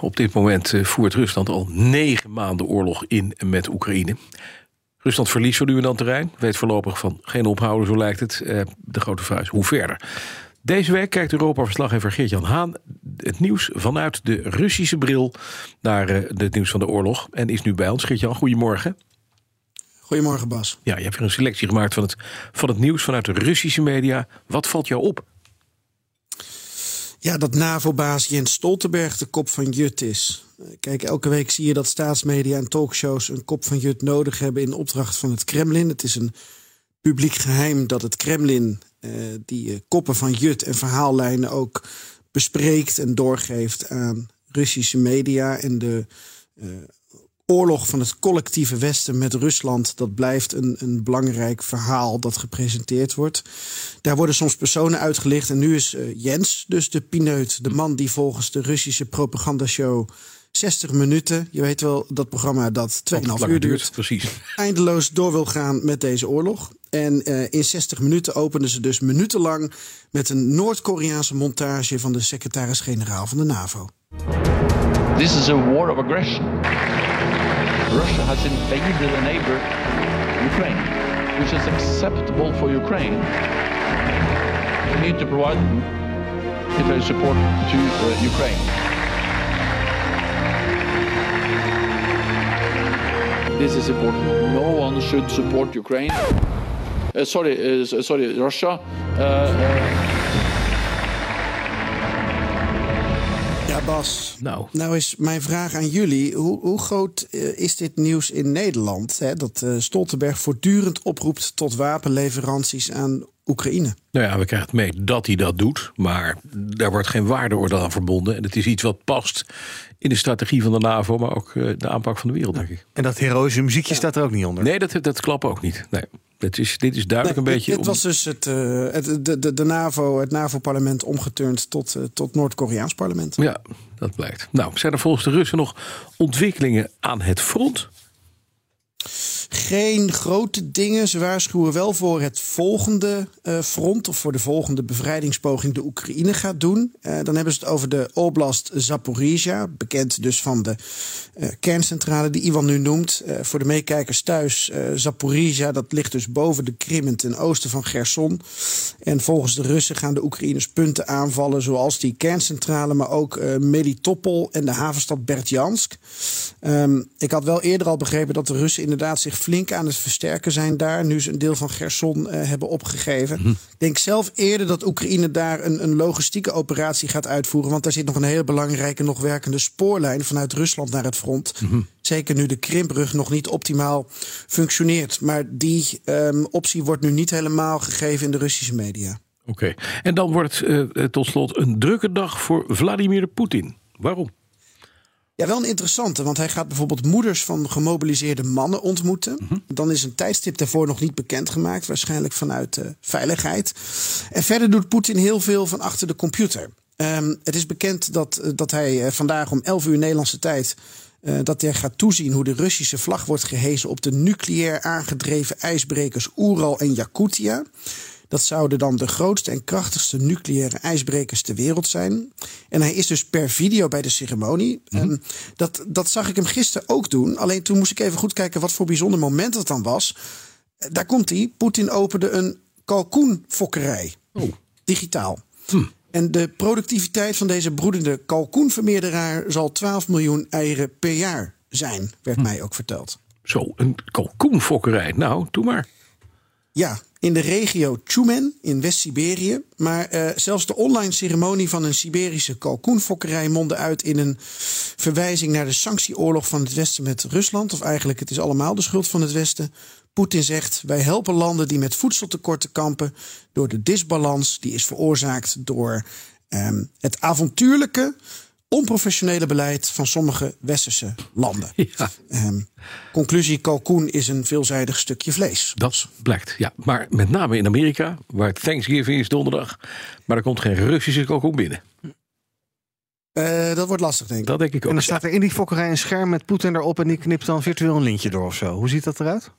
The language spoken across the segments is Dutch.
Op dit moment eh, voert Rusland al negen maanden oorlog in met Oekraïne. Rusland verliest zo nu en dan terrein. Weet voorlopig van geen ophouden, zo lijkt het. Eh, de grote vraag is hoe verder. Deze week kijkt Europa-verslaggever Geert-Jan Haan het nieuws vanuit de Russische bril naar uh, het nieuws van de oorlog. En is nu bij ons. Geert-Jan, goedemorgen. Goedemorgen Bas. Ja, je hebt weer een selectie gemaakt van het, van het nieuws vanuit de Russische media. Wat valt jou op? Ja, dat NAVO-baas Jens Stoltenberg de kop van Jut is. Kijk, elke week zie je dat staatsmedia en talkshows een kop van Jut nodig hebben in opdracht van het Kremlin. Het is een publiek geheim dat het Kremlin eh, die uh, koppen van Jut en verhaallijnen ook bespreekt en doorgeeft aan Russische media. En de uh, oorlog van het collectieve Westen met Rusland, dat blijft een, een belangrijk verhaal dat gepresenteerd wordt. Daar worden soms personen uitgelicht. En nu is uh, Jens, dus de pineut, de man die volgens de Russische propagandashow 60 minuten, je weet wel, dat programma dat 2,5 uur duurt, precies. eindeloos door wil gaan met deze oorlog. En uh, in 60 minuten openen ze dus minutenlang met een Noord-Koreaanse montage van de secretaris-generaal van de NAVO. This is a war of aggression. Russia has invaded a neighbor, Ukraine, which is acceptable for Ukraine. We need to provide military support to uh, Ukraine. This is important. No one should support Ukraine. Uh, sorry, uh, sorry, Russia. Bas. Nou. nou is mijn vraag aan jullie. Hoe, hoe groot uh, is dit nieuws in Nederland? Hè? Dat uh, Stoltenberg voortdurend oproept tot wapenleveranties aan Oekraïne. Nou ja, we krijgen het mee dat hij dat doet. Maar daar wordt geen waardeoordeel aan verbonden. En het is iets wat past in de strategie van de NAVO... maar ook uh, de aanpak van de wereld, denk ik. En dat heroïsche muziekje ja. staat er ook niet onder? Nee, dat, dat klopt ook niet. Nee. Het is, dit is duidelijk nee, een beetje. Dit om... was dus het, uh, het, de, de, de NAVO, het NAVO-parlement omgeturnd tot, uh, tot Noord-Koreaans parlement. Ja, dat blijkt. Nou, zijn er volgens de Russen nog ontwikkelingen aan het front? Geen grote dingen. Ze waarschuwen wel voor het volgende uh, front, of voor de volgende bevrijdingspoging de Oekraïne gaat doen. Uh, dan hebben ze het over de Oblast Zaporizhia, bekend dus van de uh, kerncentrale die Ivan nu noemt. voor de meekijkers thuis, Zaporizhia, dat ligt dus boven de Krim en ten oosten van Gerson. En volgens de Russen gaan de Oekraïners punten aanvallen, zoals die kerncentrale, maar ook Melitopol en de havenstad Berdjansk. Um, ik had wel eerder al begrepen dat de Russen inderdaad zich flink aan het versterken zijn daar. Nu ze een deel van Gerson uh, hebben opgegeven. Ik denk zelf eerder dat Oekraïne daar een, een, logistieke operatie gaat uitvoeren. Want daar zit nog een heel belangrijke, nog werkende spoorlijn vanuit Rusland naar het front. -hmm. Zeker nu de Krimbrug nog niet optimaal functioneert. Maar die um, optie wordt nu niet helemaal gegeven in de Russische media. Oké, okay. en dan wordt het uh, tot slot een drukke dag voor Vladimir Poetin. Waarom? Ja, wel een interessante, want hij gaat bijvoorbeeld moeders van gemobiliseerde mannen ontmoeten. Mm -hmm. Dan is een tijdstip daarvoor nog niet bekendgemaakt, waarschijnlijk vanuit uh, veiligheid. En verder doet Poetin heel veel van achter de computer. Um, het is bekend dat, uh, dat hij uh, vandaag om 11 uur Nederlandse tijd. Uh, dat hij gaat toezien hoe de Russische vlag wordt gehezen op de nucleair aangedreven ijsbrekers Oeral en Yakutia. Dat zouden dan de grootste en krachtigste nucleaire ijsbrekers ter wereld zijn. En hij is dus per video bij de ceremonie. Mm -hmm. dat, dat zag ik hem gisteren ook doen. Alleen toen moest ik even goed kijken wat voor bijzonder moment dat dan was. Daar komt hij. Poetin opende een kalkoenfokkerij. Oh. Digitaal. Hm. En de productiviteit van deze broedende kalkoenvermeerderaar zal 12 miljoen eieren per jaar zijn, werd hm. mij ook verteld. Zo, een kalkoenfokkerij. Nou, doe maar. Ja, in de regio Tjumen in West-Siberië. Maar uh, zelfs de online ceremonie van een Siberische kalkoenfokkerij mondde uit in een verwijzing naar de sanctieoorlog van het Westen met Rusland. Of eigenlijk, het is allemaal de schuld van het Westen. Poetin zegt: wij helpen landen die met voedseltekorten kampen door de disbalans die is veroorzaakt door um, het avontuurlijke onprofessionele beleid van sommige westerse landen. Ja. Um, conclusie: kalkoen is een veelzijdig stukje vlees. Dat blijkt, ja. Maar met name in Amerika, waar Thanksgiving is donderdag, maar er komt geen Russische kalkoen binnen. Uh, dat wordt lastig, denk ik. Dat denk ik ook. En dan staat er in die fokkerij een scherm met Poetin erop en die knipt dan virtueel een lintje door of zo. Hoe ziet dat eruit?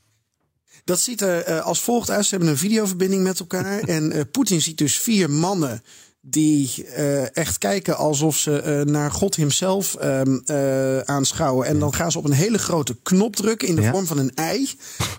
Dat ziet er uh, als volgt uit. Ze hebben een videoverbinding met elkaar. en uh, Poetin ziet dus vier mannen die uh, echt kijken alsof ze uh, naar God himself uh, aanschouwen. En dan gaan ze op een hele grote knop drukken in de ja. vorm van een ei.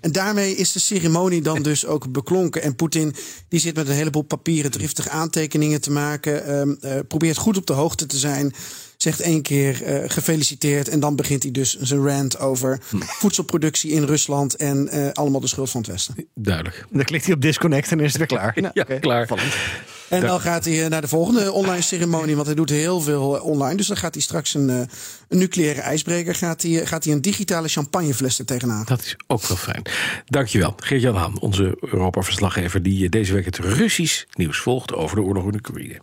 En daarmee is de ceremonie dan dus ook beklonken. En Poetin die zit met een heleboel papieren driftige aantekeningen te maken. Um, probeert goed op de hoogte te zijn zegt één keer uh, gefeliciteerd. En dan begint hij dus zijn rant over voedselproductie in Rusland. En uh, allemaal de schuld van het Westen. Duidelijk. Dan klikt hij op disconnect en is het weer klaar. ja, ja okay. klaar. Vallend. En dan gaat hij naar de volgende online ceremonie. Want hij doet heel veel online. Dus dan gaat hij straks een, een nucleaire ijsbreker. Gaat hij, gaat hij een digitale champagnefles er tegenaan. Dat is ook wel fijn. Dankjewel. Geert-Jan Haan, onze Europa-verslaggever. Die deze week het Russisch nieuws volgt over de oorlog in Oekraïne.